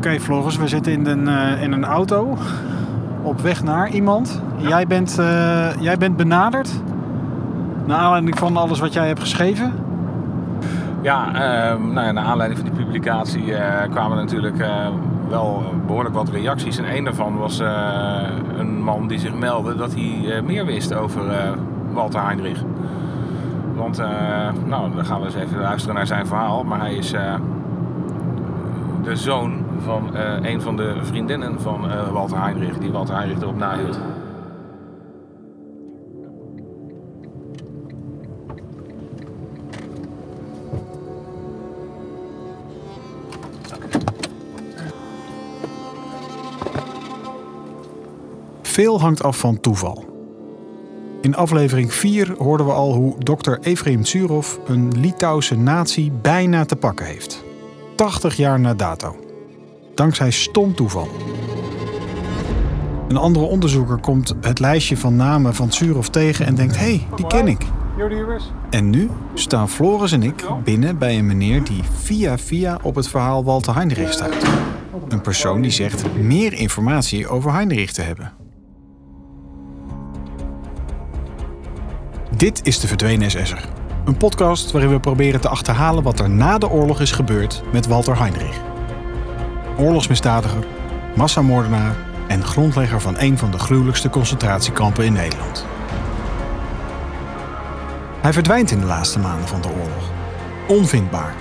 Oké, Floris, we zitten in een, eh, in een auto op weg naar iemand. Jij, bent, eh, jij bent benaderd naar aanleiding van alles wat jij hebt geschreven. Ja, ehm, nou ja, naar aanleiding van die publicatie eh, kwamen natuurlijk wel behoorlijk wat reacties. En een daarvan was een man die zich meldde dat hij meer wist over Walter Heinrich. Want, nou, dan gaan we eens even luisteren naar zijn verhaal. Maar hij is de zoon van eh, een van de vriendinnen van eh, Walter Heinrich, die Walter Heinrich erop nahield. Veel hangt af van toeval. In aflevering 4 hoorden we al hoe dokter Efraim Tsurov een Litouwse natie bijna te pakken heeft. 80 jaar na dato. Dankzij stom toeval. Een andere onderzoeker komt het lijstje van namen van Tsurov tegen en denkt: hé, hey, die ken ik. En nu staan Floris en ik binnen bij een meneer die via via op het verhaal Walter Heinrich stuit. Een persoon die zegt meer informatie over Heinrich te hebben. Dit is De Verdwenen SS'er. Een podcast waarin we proberen te achterhalen wat er na de oorlog is gebeurd met Walter Heinrich. Oorlogsmisdadiger, massamoordenaar en grondlegger van een van de gruwelijkste concentratiekampen in Nederland. Hij verdwijnt in de laatste maanden van de oorlog. Onvindbaar.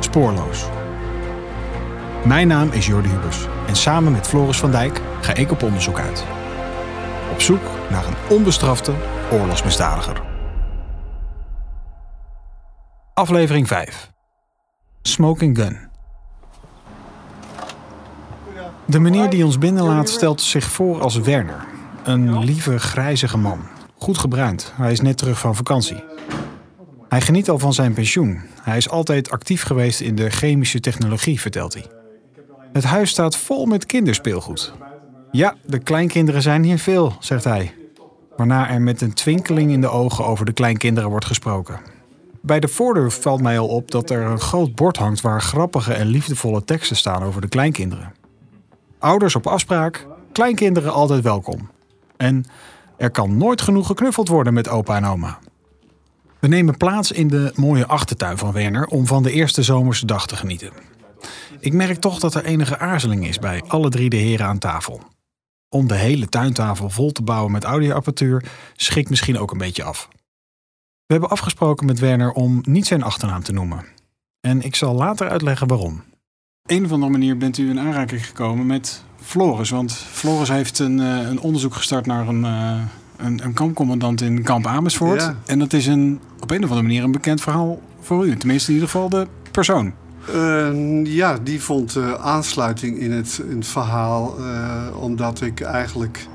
Spoorloos. Mijn naam is Jordi Hubers en samen met Floris van Dijk ga ik op onderzoek uit. Op zoek naar een onbestrafte oorlogsmisdadiger. Aflevering 5. Smoking Gun. De meneer die ons binnenlaat stelt zich voor als Werner. Een lieve, grijzige man. Goed gebruind. Hij is net terug van vakantie. Hij geniet al van zijn pensioen. Hij is altijd actief geweest in de chemische technologie, vertelt hij. Het huis staat vol met kinderspeelgoed. Ja, de kleinkinderen zijn hier veel, zegt hij. Waarna er met een twinkeling in de ogen over de kleinkinderen wordt gesproken. Bij de voordeur valt mij al op dat er een groot bord hangt waar grappige en liefdevolle teksten staan over de kleinkinderen. Ouders op afspraak, kleinkinderen altijd welkom. En er kan nooit genoeg geknuffeld worden met opa en oma. We nemen plaats in de mooie achtertuin van Werner om van de eerste zomerse dag te genieten. Ik merk toch dat er enige aarzeling is bij alle drie de heren aan tafel. Om de hele tuintafel vol te bouwen met audioapparatuur schikt misschien ook een beetje af. We hebben afgesproken met Werner om niet zijn achternaam te noemen. En ik zal later uitleggen waarom. Een of andere manier bent u in aanraking gekomen met Floris. Want Floris heeft een, eh, een onderzoek gestart naar een, eh, een, een kampcommandant in kamp Amersfoort. Ja. En dat is een, op een of andere manier een bekend verhaal voor u. Tenminste in ieder geval de persoon. Eh, ja, die vond aansluiting in het, in het verhaal, omdat ik eigenlijk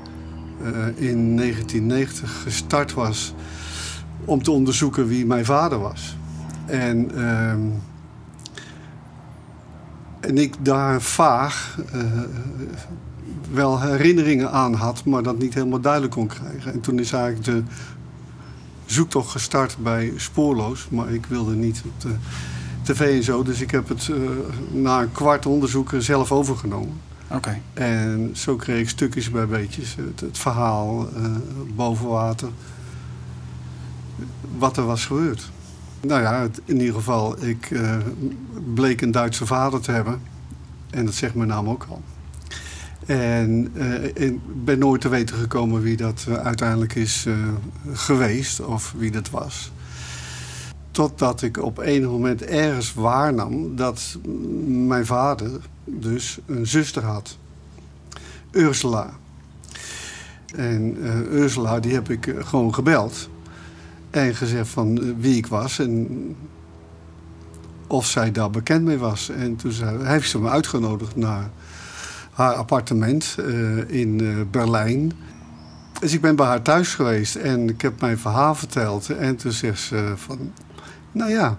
in 1990 gestart was om te onderzoeken wie mijn vader was. En, ehm, en ik daar vaag eh, wel herinneringen aan had, maar dat niet helemaal duidelijk kon krijgen. En toen is eigenlijk de zoektocht gestart bij Spoorloos, maar ik wilde niet op de tv en zo. Dus ik heb het eh, na een kwart onderzoeken zelf overgenomen. Oké. En zo kreeg ik stukjes bij beetjes het, het verhaal eh, boven water. Wat er was gebeurd. Nou ja, in ieder geval, ik eh, bleek een Duitse vader te hebben. En dat zegt mijn naam ook al. En eh, ik ben nooit te weten gekomen wie dat eh, uiteindelijk is geweest of wie dat was. Totdat ik op enig moment ergens waarnam dat mijn vader dus een zuster had. Ursula. En Ursula die heb ik gewoon gebeld. En gezegd van eh, wie ik was en of zij daar bekend mee was. En toen zei, heeft ze me uitgenodigd naar haar appartement eh, in eh, Berlijn. Dus ik ben bij haar thuis geweest en ik heb mijn verhaal verteld. En toen zegt ze van, nou ja,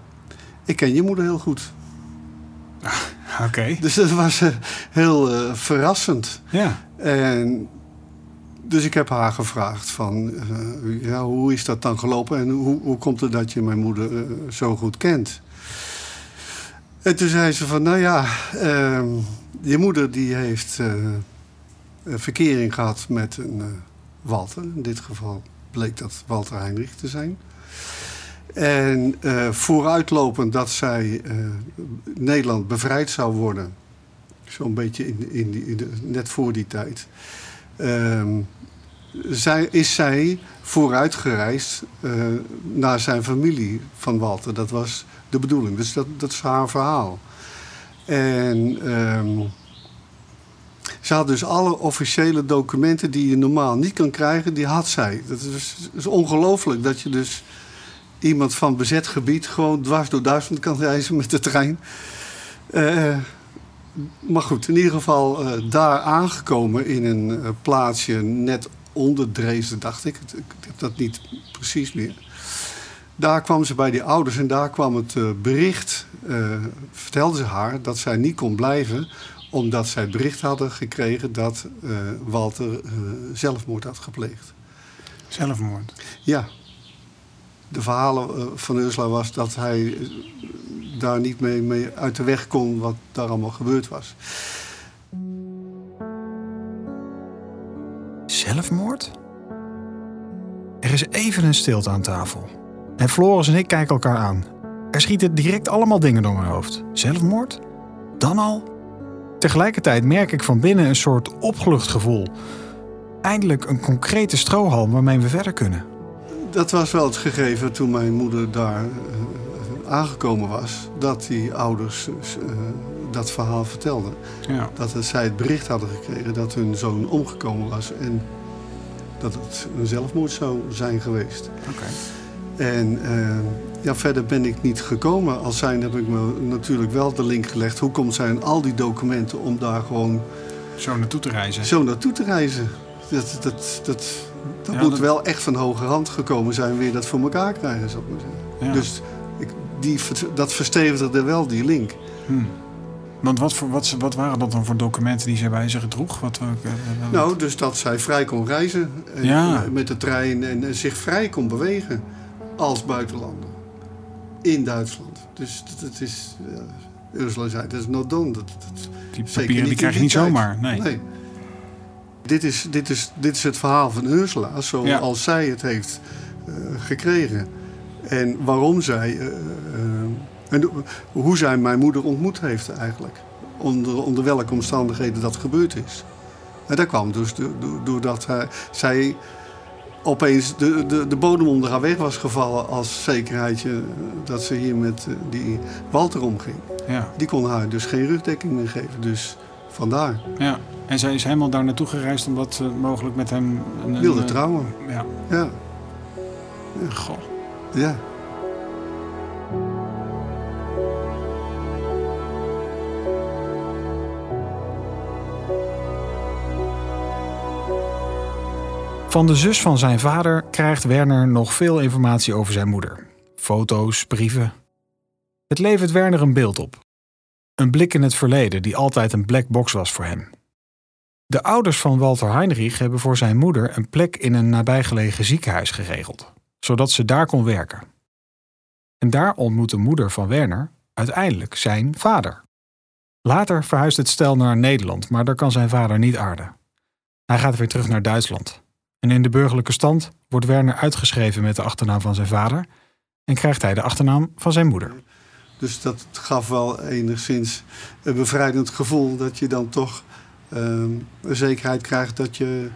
ik ken je moeder heel goed. Oké. Dus dat was heel verrassend. Ja. En dus ik heb haar gevraagd van, eh, ja, hoe is dat dan gelopen en hoe, hoe komt het dat je mijn moeder eh, zo goed kent? En toen zei ze van, nou ja, ehm, je moeder die heeft uh, verkering gehad met een Walter. In dit geval bleek dat Walter Heinrich te zijn. En vooruitlopend dat zij Nederland bevrijd zou worden. Zo'n beetje in, in, in net voor die tijd. Ehm, zij, is zij vooruitgereisd naar zijn familie van Walter. Dat was de bedoeling. Dus dat, dat is haar verhaal. En um, ze had dus alle officiële documenten die je normaal niet kan krijgen, die had zij. Dat is, is ongelooflijk dat je dus iemand van bezet gebied gewoon dwars door Duitsland kan reizen met de trein. Uh, maar goed, in ieder geval uh, daar aangekomen in een uh, plaatsje net onder Dresden, dacht ik. Ik heb dat niet precies meer. Daar kwam ze bij die ouders en daar kwam het uh, bericht, uh, vertelde ze haar, dat zij niet kon blijven omdat zij het bericht hadden gekregen dat Walter zelfmoord had gepleegd. Zelfmoord? Ja. De verhalen van Ursula was dat hij daar niet mee, mee uit de weg kon wat daar allemaal gebeurd was. Zelfmoord? Er is even een stilte aan tafel. En Floris en ik kijken elkaar aan. Er schieten direct allemaal dingen door mijn hoofd. Zelfmoord? Dan al? Tegelijkertijd merk ik van binnen een soort opgelucht gevoel. Eindelijk een concrete strohalm waarmee we verder kunnen. Dat was wel het gegeven toen mijn moeder daar uh, aangekomen was. Dat die ouders uh, dat verhaal vertelden. Ja. Dat zij het bericht hadden gekregen dat hun zoon omgekomen was. En dat het een zelfmoord zou zijn geweest. En uh, ja, verder ben ik niet gekomen. Als zijn heb ik me natuurlijk wel de link gelegd. Hoe komt zij aan al die documenten om daar gewoon... Zo naartoe te reizen? Zo naartoe te reizen. Dat, dat, dat, dat ja, moet dat... wel echt van hoge hand gekomen zijn weer dat voor elkaar krijgen, zou ik maar zeggen. Ja. Dus ik, die, dat verstevigde wel die link. Hmm. Want wat, voor, wat, wat, waren dat dan voor documenten die zij bij zich droeg? Wat, uh, nou, dus dat zij vrij kon reizen en, ja. met de trein en, en zich vrij kon bewegen als buitenlander in Duitsland. Dus dat, is, uh, Ursula zei, dat is not done. Dat, dat, die papieren die krijg je niet zomaar, nee. nee. Dit, is, dit, is, dit is het verhaal van Ursula, zoals ja. zij het heeft uh, gekregen. En waarom zij, uh, en hoe zij mijn moeder ontmoet heeft eigenlijk. Onder, onder welke omstandigheden dat gebeurd is. En dat kwam dus doordat hij, zij opeens de, de, de bodem onder haar weg was gevallen als zekerheidje dat ze hier met eh, die Walter omging. Ja. Die kon haar dus geen rugdekking meer geven. Dus vandaar. Ja, en zij is helemaal daar naartoe gereisd omdat ze mogelijk met hem... Een, Wilde een, trouwen. Ja. Ja. ja. Goh. Ja. Van de zus van zijn vader krijgt Werner nog veel informatie over zijn moeder. Foto's, brieven. Het levert Werner een beeld op. Een blik in het verleden die altijd een black box was voor hem. De ouders van Walter Heinrich hebben voor zijn moeder een plek in een nabijgelegen ziekenhuis geregeld, zodat ze daar kon werken. En daar ontmoet de moeder van Werner uiteindelijk zijn vader. Later verhuist het stel naar Nederland, maar daar kan zijn vader niet aarden. Hij gaat weer terug naar Duitsland. En in de burgerlijke stand wordt Werner uitgeschreven met de achternaam van zijn vader en krijgt hij de achternaam van zijn moeder. Dus dat gaf wel enigszins een bevrijdend gevoel dat je dan toch um, een zekerheid krijgt dat je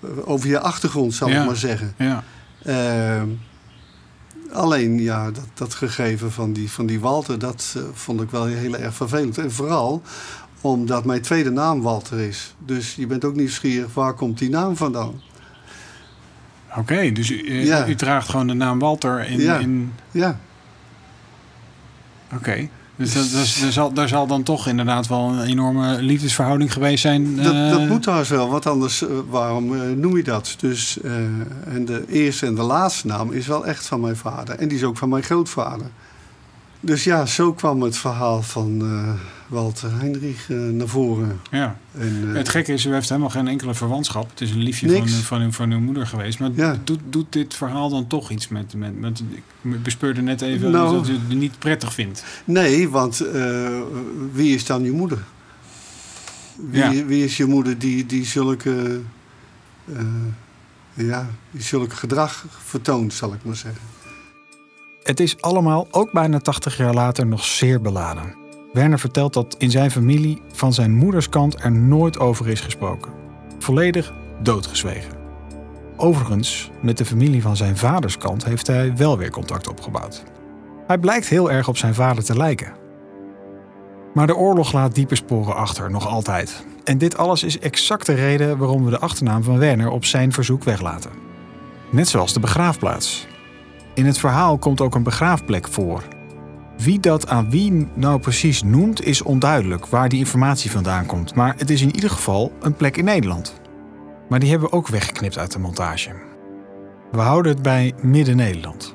eh, over je achtergrond, zal ja. ik maar zeggen. Ja. Uh, alleen ja, dat, dat gegeven van die, van die Walter, dat uh, vond ik wel heel erg vervelend. En vooral omdat mijn tweede naam Walter is. Dus je bent ook nieuwsgierig, waar komt die naam vandaan? Oké, okay, dus u, ja. u, draagt gewoon de naam Walter in. Ja. in... ja. Oké. Okay. Dus daar, zal, dan toch inderdaad wel een enorme liefdesverhouding geweest zijn. Dat, uh... dat moet trouwens wel, want anders, uh, waarom uh, noem je dat? Dus, en de eerste en de laatste naam is wel echt van mijn vader. En die is ook van mijn grootvader. Dus ja, zo kwam het verhaal van uh, Walter Heinrich uh, naar voren. Ja. En, uh, het gekke is, u heeft helemaal geen enkele verwantschap. Het is een liefje van, van, uw, van uw moeder geweest. Maar ja. doet, doet dit verhaal dan toch iets met... met, met ik bespeurde net even nou, dat u het niet prettig vindt. Nee, want wie is dan je moeder? Wie, ja. wie is je moeder die, die zulke... ja, die zulke gedrag vertoont, zal ik maar zeggen. Het is allemaal, ook bijna 80 jaar later, nog zeer beladen. Werner vertelt dat in zijn familie van zijn moeders kant er nooit over is gesproken. Volledig doodgezwegen. Overigens, met de familie van zijn vaders kant heeft hij wel weer contact opgebouwd. Hij blijkt heel erg op zijn vader te lijken. Maar de oorlog laat diepe sporen achter, nog altijd. En dit alles is exact de reden waarom we de achternaam van Werner op zijn verzoek weglaten. Net zoals de begraafplaats. In het verhaal komt ook een begraafplek voor. Wie dat aan wie nou precies noemt is onduidelijk waar die informatie vandaan komt, maar het is in ieder geval een plek in Nederland. Maar die hebben we ook weggeknipt uit de montage. We houden het bij Midden-Nederland.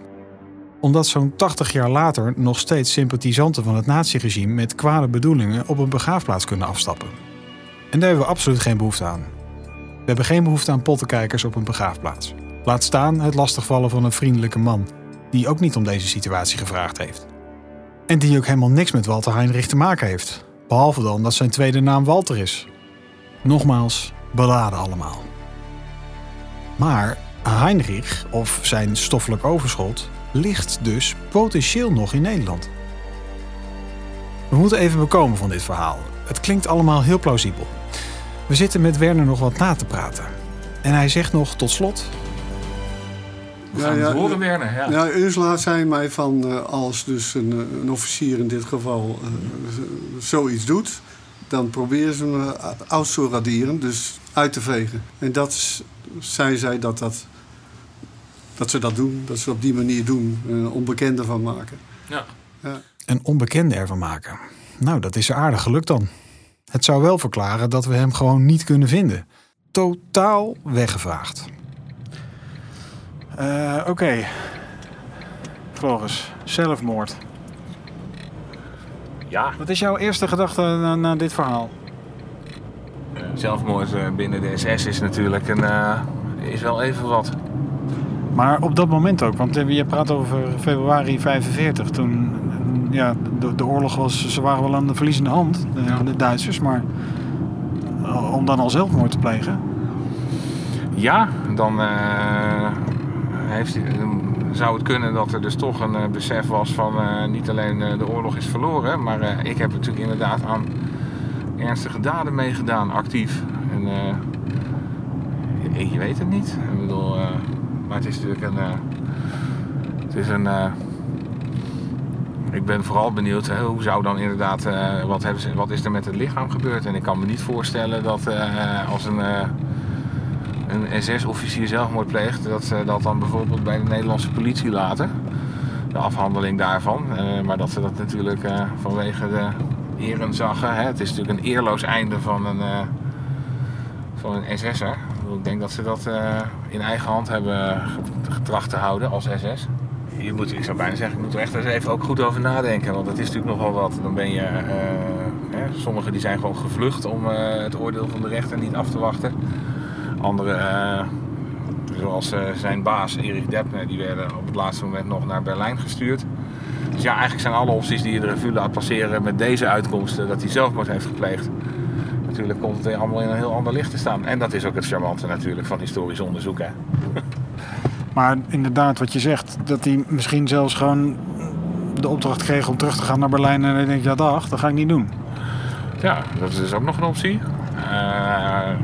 Omdat zo'n 80 jaar later nog steeds sympathisanten van het naziregime met kwade bedoelingen op een begraafplaats kunnen afstappen. En daar hebben we absoluut geen behoefte aan. We hebben geen behoefte aan pottenkijkers op een begraafplaats. Laat staan het lastigvallen van een vriendelijke man, die ook niet om deze situatie gevraagd heeft. En die ook helemaal niks met Walter Heinrich te maken heeft, behalve dan dat zijn tweede naam Walter is. Nogmaals, beladen allemaal. Maar Heinrich, of zijn stoffelijk overschot, ligt dus potentieel nog in Nederland. We moeten even bekomen van dit verhaal. Het klinkt allemaal heel plausibel. We zitten met Werner nog wat na te praten. En hij zegt nog tot slot ja, ja, horen, Werner. Ja. ja, Ursula zei mij van uh, als dus een, eh, een, officier in dit geval uh, zoiets doet, dan proberen ze hem uit te raderen, dus uit te vegen. En dat zei zij dat, dat, dat ze dat doen, dat ze op die manier doen, een onbekende van maken. Ja. ja. Een onbekende ervan maken. Nou, dat is er aardig gelukt dan. Het zou wel verklaren dat we hem gewoon niet kunnen vinden. Totaal weggevraagd. Uh, Oké. Okay. Floris, zelfmoord. Ja. Wat is jouw eerste gedachte naar dit verhaal? zelfmoord eh, binnen de SS is natuurlijk een, uh, is wel even wat. Maar op dat moment ook, want je praat over februari 45, toen ja, de, de oorlog was, ze waren wel aan de verliezende hand, de, ja. de Duitsers, maar om dan al zelfmoord te plegen? Ja, dan heeft, zou het kunnen dat er dus toch een uh, besef was van uh, niet alleen de oorlog is verloren, maar ik heb natuurlijk inderdaad aan ernstige daden meegedaan, actief. En je, je, weet het niet. Ik bedoel, maar het is natuurlijk een. het is een ik ben vooral benieuwd hoe zou dan inderdaad, wat, hebben wat is er met het lichaam gebeurd? En ik kan me niet voorstellen dat als een een SS-officier zelfmoord pleegt, dat ze dat dan bijvoorbeeld bij de Nederlandse politie laten. De afhandeling daarvan. Uh, maar dat ze dat natuurlijk uh, vanwege de erenzaggen. Hè, het is natuurlijk een eerloos einde van een, uh, van een SS'er. Ik denk dat ze dat in eigen hand hebben getracht te houden als SS. Je moet, ik zou bijna zeggen, ik moet er echt eens even ook goed over nadenken. Want het is natuurlijk nogal wat. Dan ben je. Hè, sommigen die zijn gewoon gevlucht om het oordeel van de rechter niet af te wachten. Andere, uh, zoals uh, zijn baas Erik Deppner, die werden op het laatste moment nog naar Berlijn gestuurd. Dus ja, eigenlijk zijn alle opties die je de revue laat passeren met deze uitkomsten, dat hij zelfmoord heeft gepleegd. Natuurlijk komt het allemaal in een heel ander licht te staan. En dat is ook het charmante natuurlijk van historisch onderzoek. Hè? Maar inderdaad, wat je zegt, dat hij misschien zelfs gewoon de opdracht kreeg om terug te gaan naar Berlijn. En dan denk je, ja dag, dat ga ik niet doen. Ja, dat is dus ook nog een optie.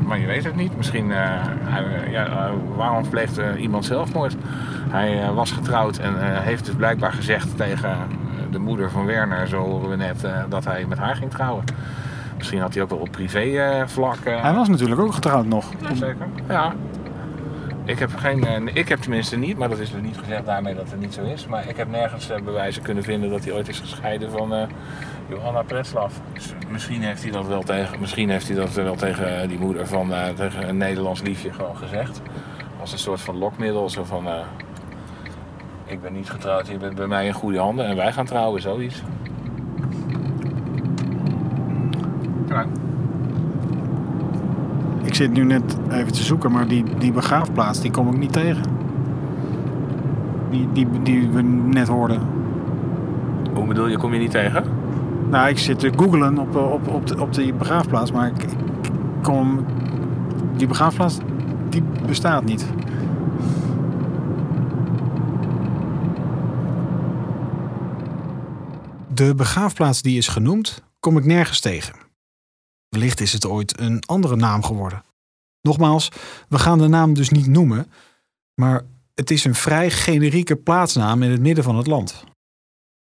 Maar je weet het niet. Misschien, uh, hij, ja, uh, waarom pleegt iemand zelfmoord? Hij was getrouwd en heeft dus blijkbaar gezegd tegen de moeder van Werner, zo horen we net, dat hij met haar ging trouwen. Misschien had hij ook wel op privé vlak. hij was natuurlijk ook getrouwd nog. Ja, zeker. Ja. Ik heb, geen, ik heb tenminste niet, maar dat is dus niet gezegd daarmee dat het niet zo is. Maar ik heb nergens bewijzen kunnen vinden dat hij ooit is gescheiden van Johanna Pretslav. Dus misschien heeft hij dat wel tegen, misschien heeft hij dat wel tegen die moeder van uh, tegen een Nederlands liefje gewoon gezegd. Als een soort van lokmiddel. Zo van, Ik ben niet getrouwd, je bent bij mij in goede handen en wij gaan trouwen, zoiets. Ja. Ik zit nu net even te zoeken, maar die, die begraafplaats die kom ik niet tegen. Die, die, die we net hoorden. Hoe bedoel je, kom je niet tegen? Nou, ik zit te googlen op, op, op, de, op die begraafplaats, maar ik, ik kom... Die begraafplaats, die bestaat niet. De begraafplaats die is genoemd, kom ik nergens tegen. Wellicht is het ooit een andere naam geworden. Nogmaals, we gaan de naam dus niet noemen, maar het is een vrij generieke plaatsnaam in het midden van het land.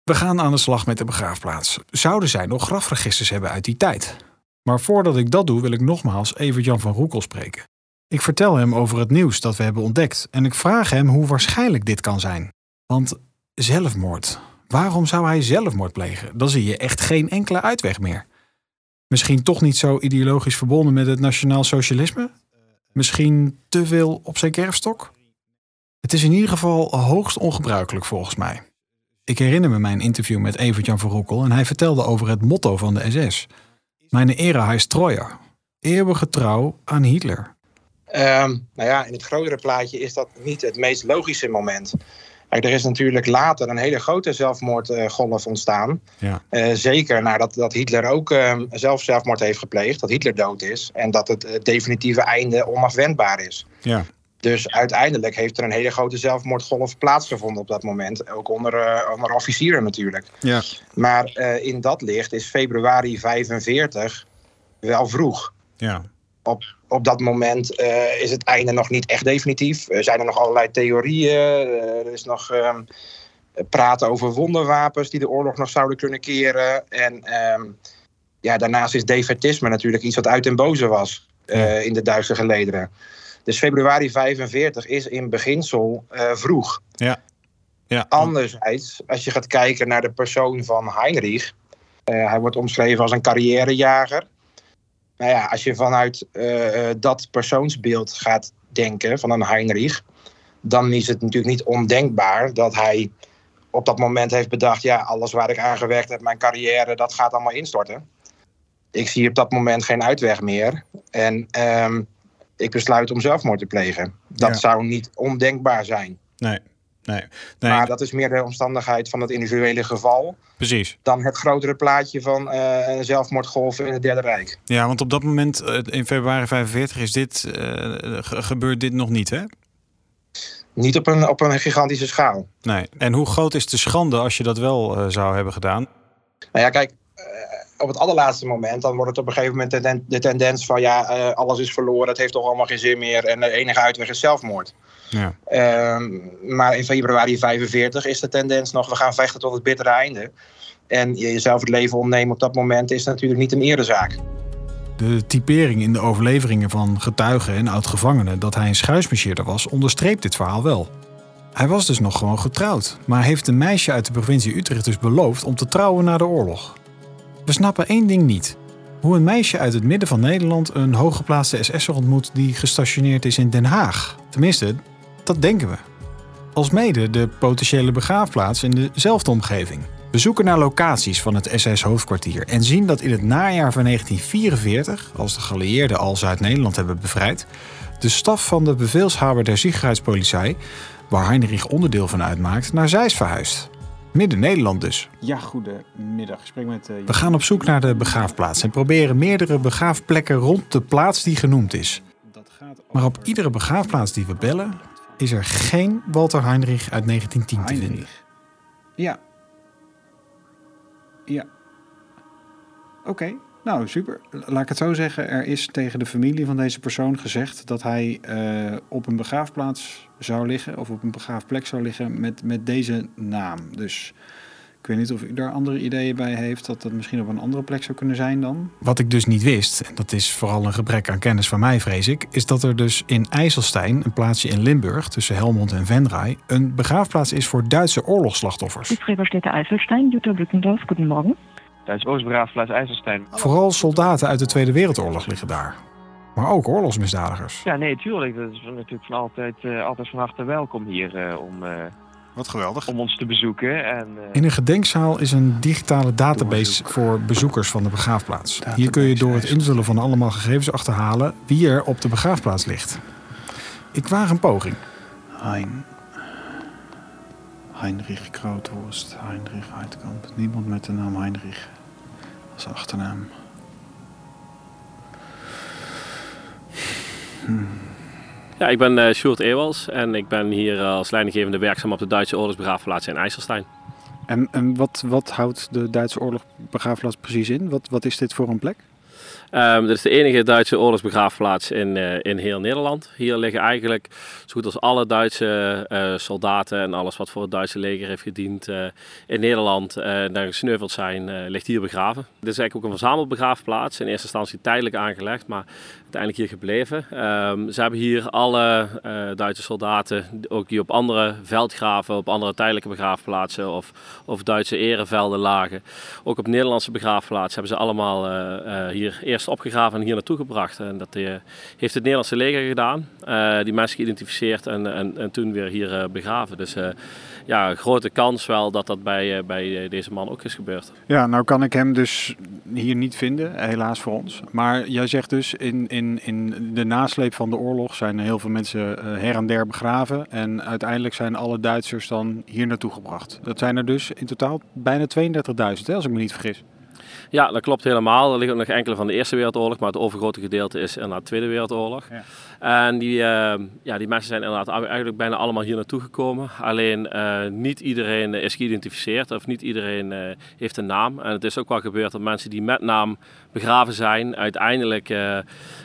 We gaan aan de slag met de begraafplaats. Zouden zij nog grafregisters hebben uit die tijd? Maar voordat ik dat doe, wil ik nogmaals Evert-Jan van Roekel spreken. Ik vertel hem over het nieuws dat we hebben ontdekt en ik vraag hem hoe waarschijnlijk dit kan zijn. Want zelfmoord. Waarom zou hij zelfmoord plegen? Dan zie je echt geen enkele uitweg meer. Misschien toch niet zo ideologisch verbonden met het nationaal socialisme? Misschien te veel op zijn kerfstok? Het is in ieder geval hoogst ongebruikelijk volgens mij. Ik herinner me mijn interview met Evert-Jan van Roekel en hij vertelde over het motto van de SS. Mijn era heißt Treuer. Eeuwige trouw aan Hitler. Um, nou ja, in het grotere plaatje is dat niet het meest logische moment. Kijk, er is natuurlijk later een hele grote zelfmoordgolf ontstaan. Ja. Uh, zeker nadat dat Hitler ook uh, zelf zelfmoord heeft gepleegd, dat Hitler dood is en dat het, het definitieve einde onafwendbaar is. Ja. Dus uiteindelijk heeft er een hele grote zelfmoordgolf plaatsgevonden op dat moment. Ook onder, uh, onder officieren natuurlijk. Ja. Maar in dat licht is februari 45 wel vroeg. Ja. Op, op dat moment uh, is het einde nog niet echt definitief. Er zijn er nog allerlei theorieën. er is nog ehm, praten over wonderwapens die de oorlog nog zouden kunnen keren. En um, ja, daarnaast is defetisme natuurlijk iets wat uit den boze was ja. in de Duitse gelederen. Dus februari 45 is in beginsel uh, vroeg. Ja. ja. Anderzijds, als je gaat kijken naar de persoon van Heinrich. Hij wordt omschreven als een carrièrejager. Nou ja, als je vanuit uh, dat persoonsbeeld gaat denken van een Heinrich. dan is het natuurlijk niet ondenkbaar dat hij op dat moment heeft bedacht: ja, alles waar ik aan gewerkt heb, mijn carrière, dat gaat allemaal instorten. Ik zie op dat moment geen uitweg meer. En. Um, ik besluit om zelfmoord te plegen. Dat ja. zou niet ondenkbaar zijn. Nee. Nee, nee. Maar dat is meer de omstandigheid van het individuele geval. Precies. Dan het grotere plaatje van uh, een zelfmoordgolf in het Derde Rijk. Ja, want op dat moment, uh, in februari 45, is dit, uh, gebeurt dit nog niet, hè? Niet op een, op een gigantische schaal. Nee. En hoe groot is de schande als je dat wel zou hebben gedaan? Nou ja, kijk, op het allerlaatste moment, dan wordt het op een gegeven moment de, ten, de tendens van ja, uh, alles is verloren, het heeft toch allemaal geen zin meer en de enige uitweg is zelfmoord. Ja. Uh, maar in februari 45 is de tendens nog, we gaan vechten tot het bittere einde. En jezelf het leven ontnemen op dat moment is natuurlijk niet een erezaak. De typering in de overleveringen van getuigen en oud-gevangenen dat hij een schuismarcheerder was, onderstreept dit verhaal wel. Hij was dus nog gewoon getrouwd, maar heeft een meisje uit de provincie Utrecht dus beloofd om te trouwen na de oorlog. We snappen één ding niet. Hoe een meisje uit het midden van Nederland een hooggeplaatste SS'er ontmoet die gestationeerd is in Den Haag. Tenminste, dat denken we. Alsmede de potentiële begraafplaats in dezelfde omgeving. We zoeken naar locaties van het SS-hoofdkwartier en zien dat in het najaar van 1944, als de geallieerden al Zuid-Nederland hebben bevrijd, de staf van de beveelshaber der Sicherheidspolizei, waar Heinrich onderdeel van uitmaakt, naar Zeist verhuist. Midden-Nederland dus. Ja, goedemiddag. Ik spreek met, uh, We gaan op zoek naar de begraafplaats en proberen meerdere begraafplekken rond de plaats die genoemd is. Maar op iedere begraafplaats die we bellen, is er geen Walter Heinrich uit 1910 Heinrich. te vinden. Ja. Ja. Oké, okay. Nou super. Laat ik het zo zeggen. Er is tegen de familie van deze persoon gezegd dat hij uh, op een begraafplaats zou liggen, of op een begraafplek zou liggen met, met deze naam. Dus ik weet niet of u daar andere ideeën bij heeft dat dat misschien op een andere plek zou kunnen zijn dan. Wat ik dus niet wist, en dat is vooral een gebrek aan kennis van mij vrees ik, is dat er dus in IJsselstein, een plaatsje in Limburg tussen Helmond en Venray, een begraafplaats is voor Duitse oorlogsslachtoffers. Die Gräberstätte IJsselstein, Jutta Brückendorf, guten Duitse Oostbegraafplaats IJsselstein. Vooral soldaten uit de Tweede Wereldoorlog liggen daar. Maar ook oorlogsmisdadigers. Ja, nee, tuurlijk. Dat is natuurlijk van altijd, uh, altijd van harte welkom hier uh, om uh, Wat geweldig. om ons te bezoeken. En, eh, In een gedenkzaal is een digitale database voor bezoekers van de begraafplaats. Hier kun je door het invullen van allemaal gegevens achterhalen wie er op de begraafplaats ligt. Ik waag een poging. Hein. Heinrich Kroothorst, Heinrich Heidkamp. Niemand met de naam Heinrich als achternaam. Ja, ik ben eh Sjoerd Ewals en ik ben hier eh, als leidinggevende werkzaam op de Duitse oorlogsbegraafplaats in IJsselstein. En, en wat, wat houdt de Duitse oorlogbegraafplaats precies in? Wat, wat is dit voor een plek? Ehm, dit is de enige Duitse oorlogsbegraafplaats in, eh, in heel Nederland. Hier liggen eigenlijk zo goed als alle Duitse eh, soldaten en alles wat voor het Duitse leger heeft gediend eh, in Nederland daar gesneuveld zijn, ligt hier begraven. Dit is eigenlijk ook een verzamelbegraafplaats. In eerste instantie tijdelijk aangelegd, maar uiteindelijk hier gebleven. Ehm, ze hebben hier alle eh, Duitse soldaten, ook die op andere veldgraven, op andere tijdelijke begraafplaatsen of, of Duitse erevelden lagen. Ook op Nederlandse begraafplaatsen hebben ze allemaal eh, eh, hier eerst opgegraven en hier naartoe gebracht. En dat heeft het Nederlandse leger gedaan. Die mensen geïdentificeerd en, en, en toen weer hier begraven. Dus ja, grote kans wel dat dat bij, bij deze man ook is gebeurd. Ja, nou kan ik hem dus hier niet vinden, helaas voor ons. Maar jij zegt dus, in, in, in de nasleep van de oorlog zijn heel veel mensen eh, her en der begraven. En uiteindelijk zijn alle Duitsers dan hier naartoe gebracht. Dat zijn er dus in totaal bijna 32.000, hè, als ik me niet vergis. Ja, dat klopt helemaal. Er liggen ook nog enkele van de Eerste Wereldoorlog, maar het overgrote gedeelte is inderdaad de Tweede Wereldoorlog. Ja. En die, eh, ja, die mensen zijn inderdaad eigenlijk bijna allemaal hier naartoe gekomen. Alleen eh, niet iedereen is geïdentificeerd of niet iedereen eh, heeft een naam. En het is ook wel gebeurd dat mensen die met naam begraven zijn, uiteindelijk eh,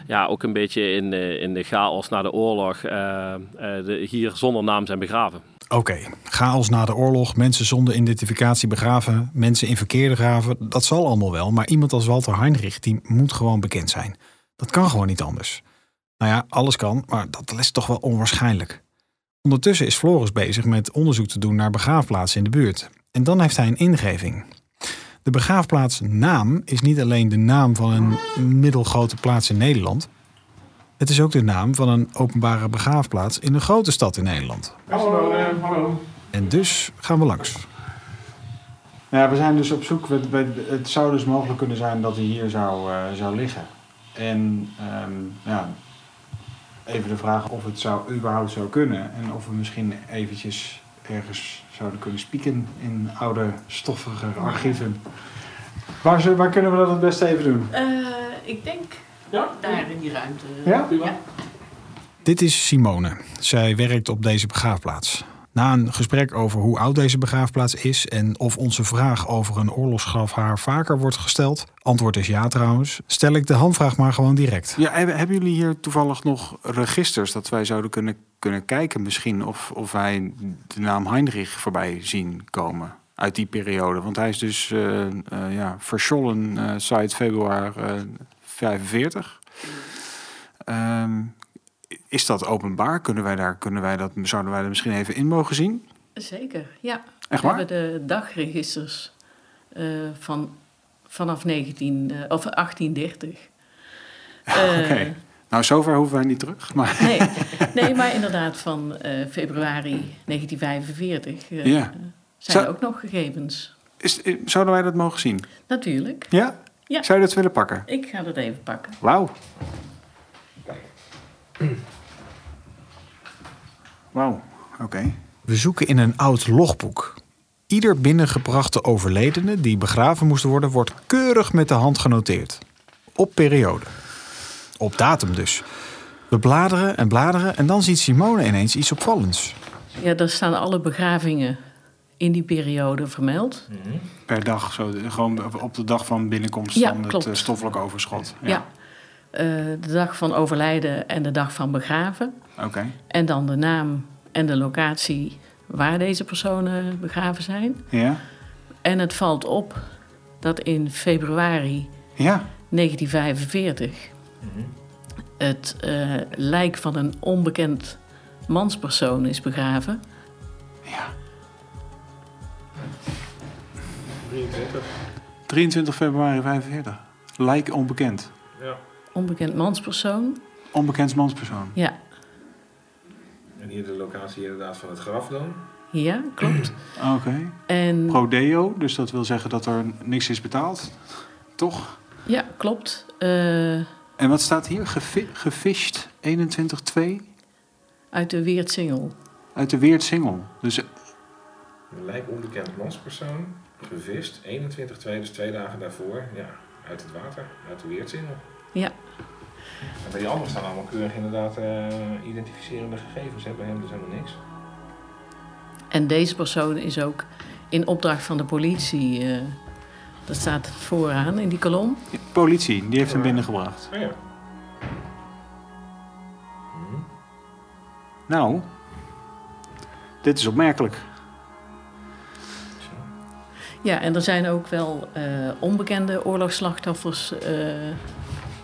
ja, ook een beetje in, de- in de chaos na de oorlog de, hier zonder naam zijn begraven. Oké, chaos na de oorlog, mensen zonder identificatie begraven, mensen in verkeerde graven, dat zal allemaal wel. Maar iemand als Walter Heinrich, die moet gewoon bekend zijn. Dat kan gewoon niet anders. Nou ja, alles kan, maar dat is toch wel onwaarschijnlijk. Ondertussen is Floris bezig met onderzoek te doen naar begraafplaatsen in de buurt. En dan heeft hij een ingeving. De begraafplaatsnaam is niet alleen de naam van een middelgrote plaats in Nederland. Het is ook de naam van een openbare begraafplaats in een grote stad in Nederland. En dus gaan we langs. Nou ja, we zijn dus op zoek. Het zou dus mogelijk kunnen zijn dat hij hier zou, eh, zou liggen. En ehm, ja, even de vraag of het zou, überhaupt zou kunnen. En of we misschien eventjes ergens zouden kunnen spieken in oude stoffige archieven. Waar, waar kunnen we dat het beste even doen? Eh, ik denk daar in die ruimte. Ja? Dit is Simone. Zij werkt op deze begraafplaats. Na een gesprek over hoe oud deze begraafplaats is en of onze vraag over een oorlogsgraf haar vaker wordt gesteld, antwoord is ja trouwens, stel ik de handvraag maar gewoon direct. Ja, hebben jullie hier toevallig nog registers dat wij zouden kunnen, kunnen kijken misschien of, of wij de naam Heinrich voorbij zien komen uit die periode? Want hij is dus eh eh, ja, verschollen eh seit februari eh, 45. Ehm, is dat openbaar? Kunnen wij daar, kunnen wij dat, zouden wij er misschien even in mogen zien? Zeker, ja. Echt we waar? hebben de dagregisters eh, van, vanaf 19, eh, of 1830. Eh, Oké. Nou, zover hoeven wij niet terug. Maar nee, nee, maar inderdaad van februari 1945 eh, Ja. zijn er ook nog gegevens. is, zouden wij dat mogen zien? Natuurlijk. Ja? Ja. Zou je dat willen pakken? Ik ga dat even pakken. Wauw. Wauw, oké. We zoeken in een oud logboek. Ieder binnengebrachte overledene die begraven moest worden, wordt keurig met de hand genoteerd. Op periode. Op datum dus. We bladeren en bladeren en dan ziet Simone ineens iets opvallends. Ja, daar staan alle begravingen in die periode vermeld. Per dag, zo, gewoon op de dag van binnenkomst Ja, van het klopt. eh, stoffelijk overschot. Ja. Eh, de dag van overlijden en de dag van begraven. Oké. En dan de naam en de locatie waar deze personen begraven zijn. Ja? En het valt op dat in februari Ja? 1945 het eh, lijk van een onbekend manspersoon is begraven. 23 februari 45. Lijk onbekend. Onbekend manspersoon, Onbekend manspersoon. ja. En hier de locatie inderdaad van het graf dan. Ja, klopt. Oké. En Prodeo, dus dat wil zeggen dat er niks is betaald. Toch? ja, klopt. Eh, En wat staat hier? Gefi gefisht 21-2 uit de Weertsingel. uit de Weertsingel. Dus Een lijk onbekend manspersoon, gevist, 21 2, dus twee dagen daarvoor, ja, uit het water, uit de Weertsingel. Ja, En bij die anderen staan allemaal keurig inderdaad eh, identificerende gegevens, hè, bij hem dus helemaal niks. en deze persoon is ook in opdracht van de politie. eh, dat staat vooraan in die kolom. politie, die heeft hem binnengebracht. Oh ja. Nou, dit is opmerkelijk. Ja, en er zijn ook wel eh, onbekende oorlogsslachtoffers eh,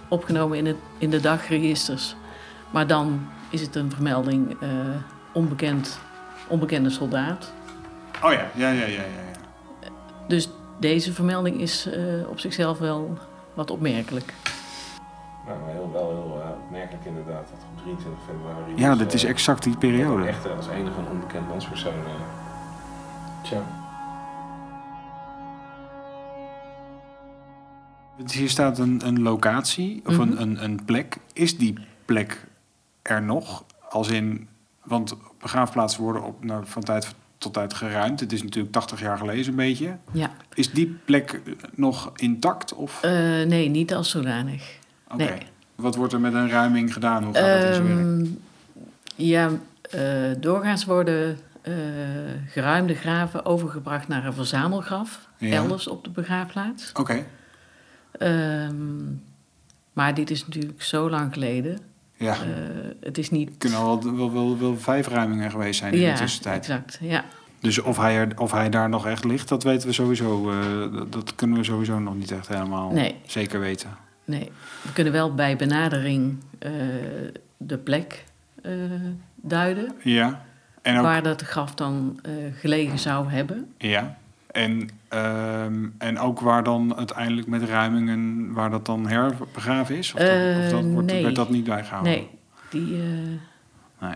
opgenomen in, het, in de dagregisters. Maar dan is het een vermelding eh, onbekend, onbekende soldaat. Oh ja, ja, ja, ja, ja. ja. Dus deze vermelding is eh, op zichzelf wel wat opmerkelijk. Nou, maar heel, wel heel opmerkelijk inderdaad dat op 23 februari... Ja, dus, dat is exact die periode. Echt als enige een onbekend manspersoon. Tja. Hier staat een, een locatie of Mhm. een, een, een plek. Is die plek er nog? Als in, want begraafplaatsen worden op, nou, van tijd tot tijd geruimd. Het is natuurlijk 80 jaar geleden een beetje. Ja, Is die plek nog intact? Of? Eh, nee, niet als zodanig. Oké. nee. Wat wordt er met een ruiming gedaan? Hoe gaat dat in zijn werk? Ehm, ja, eh, doorgaans worden eh, geruimde graven overgebracht naar een verzamelgraf. Ja. Elders op de begraafplaats. Oké, Ehm, maar dit is natuurlijk zo lang geleden. ja. Eh, het is niet... Er kunnen al wel, wel, wel, wel vijf ruimingen geweest zijn in ja, de tussentijd. exact. Ja. Dus of hij, er, of hij daar nog echt ligt, dat weten we sowieso. eh, dat, dat kunnen we sowieso nog niet echt helemaal Nee. zeker weten. Nee, we kunnen wel bij benadering eh, de plek duiden... Ja. En ook, waar dat graf dan gelegen zou hebben. ja. En, ehm, en ook waar dan uiteindelijk met ruimingen, waar dat dan herbegraven is? Of, dat, of dat Eh, wordt, nee. werd dat niet bijgehouden? Nee, die... eh, Nee.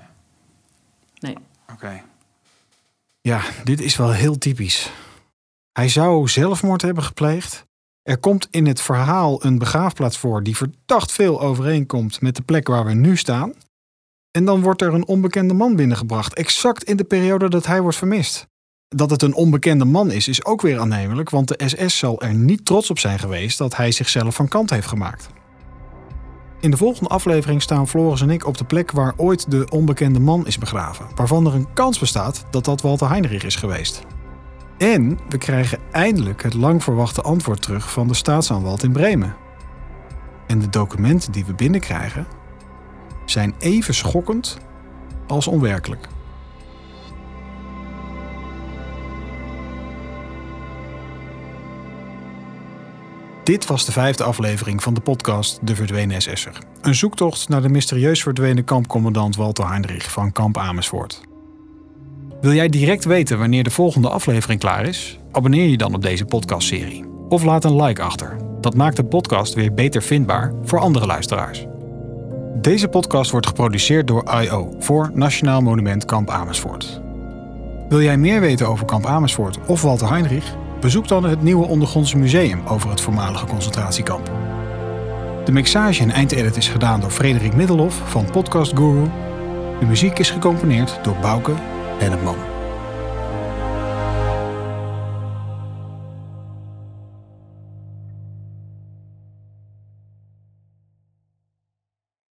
nee. Oké. Ja, dit is wel heel typisch. Hij zou zelfmoord hebben gepleegd. Er komt in het verhaal een begraafplaats voor die verdacht veel overeenkomt met de plek waar we nu staan. En dan wordt er een onbekende man binnengebracht, exact in de periode dat hij wordt vermist. Dat het een onbekende man is, is ook weer aannemelijk, want de SS zal er niet trots op zijn geweest dat hij zichzelf van kant heeft gemaakt. In de volgende aflevering staan Floris en ik op de plek waar ooit de onbekende man is begraven, waarvan er een kans bestaat dat dat Walter Heinrich is geweest. En we krijgen eindelijk het lang verwachte antwoord terug van de staatsaanwalt in Bremen. En de documenten die we binnenkrijgen zijn even schokkend als onwerkelijk. Dit was de vijfde aflevering van de podcast De Verdwenen SS'er. Een zoektocht naar de mysterieus verdwenen kampcommandant Walter Heinrich van kamp Amersfoort. Wil jij direct weten wanneer de volgende aflevering klaar is? Abonneer je dan op deze podcastserie. Of laat een like achter. Dat maakt de podcast weer beter vindbaar voor andere luisteraars. Deze podcast wordt geproduceerd door IO voor Nationaal Monument Kamp Amersfoort. Wil jij meer weten over Kamp Amersfoort of Walter Heinrich? Bezoek dan het nieuwe ondergrondse museum over het voormalige concentratiekamp. De mixage en eindedit is gedaan door Frederik Middelhoff van Podcast Guru. De muziek is gecomponeerd door Bouke Henneman.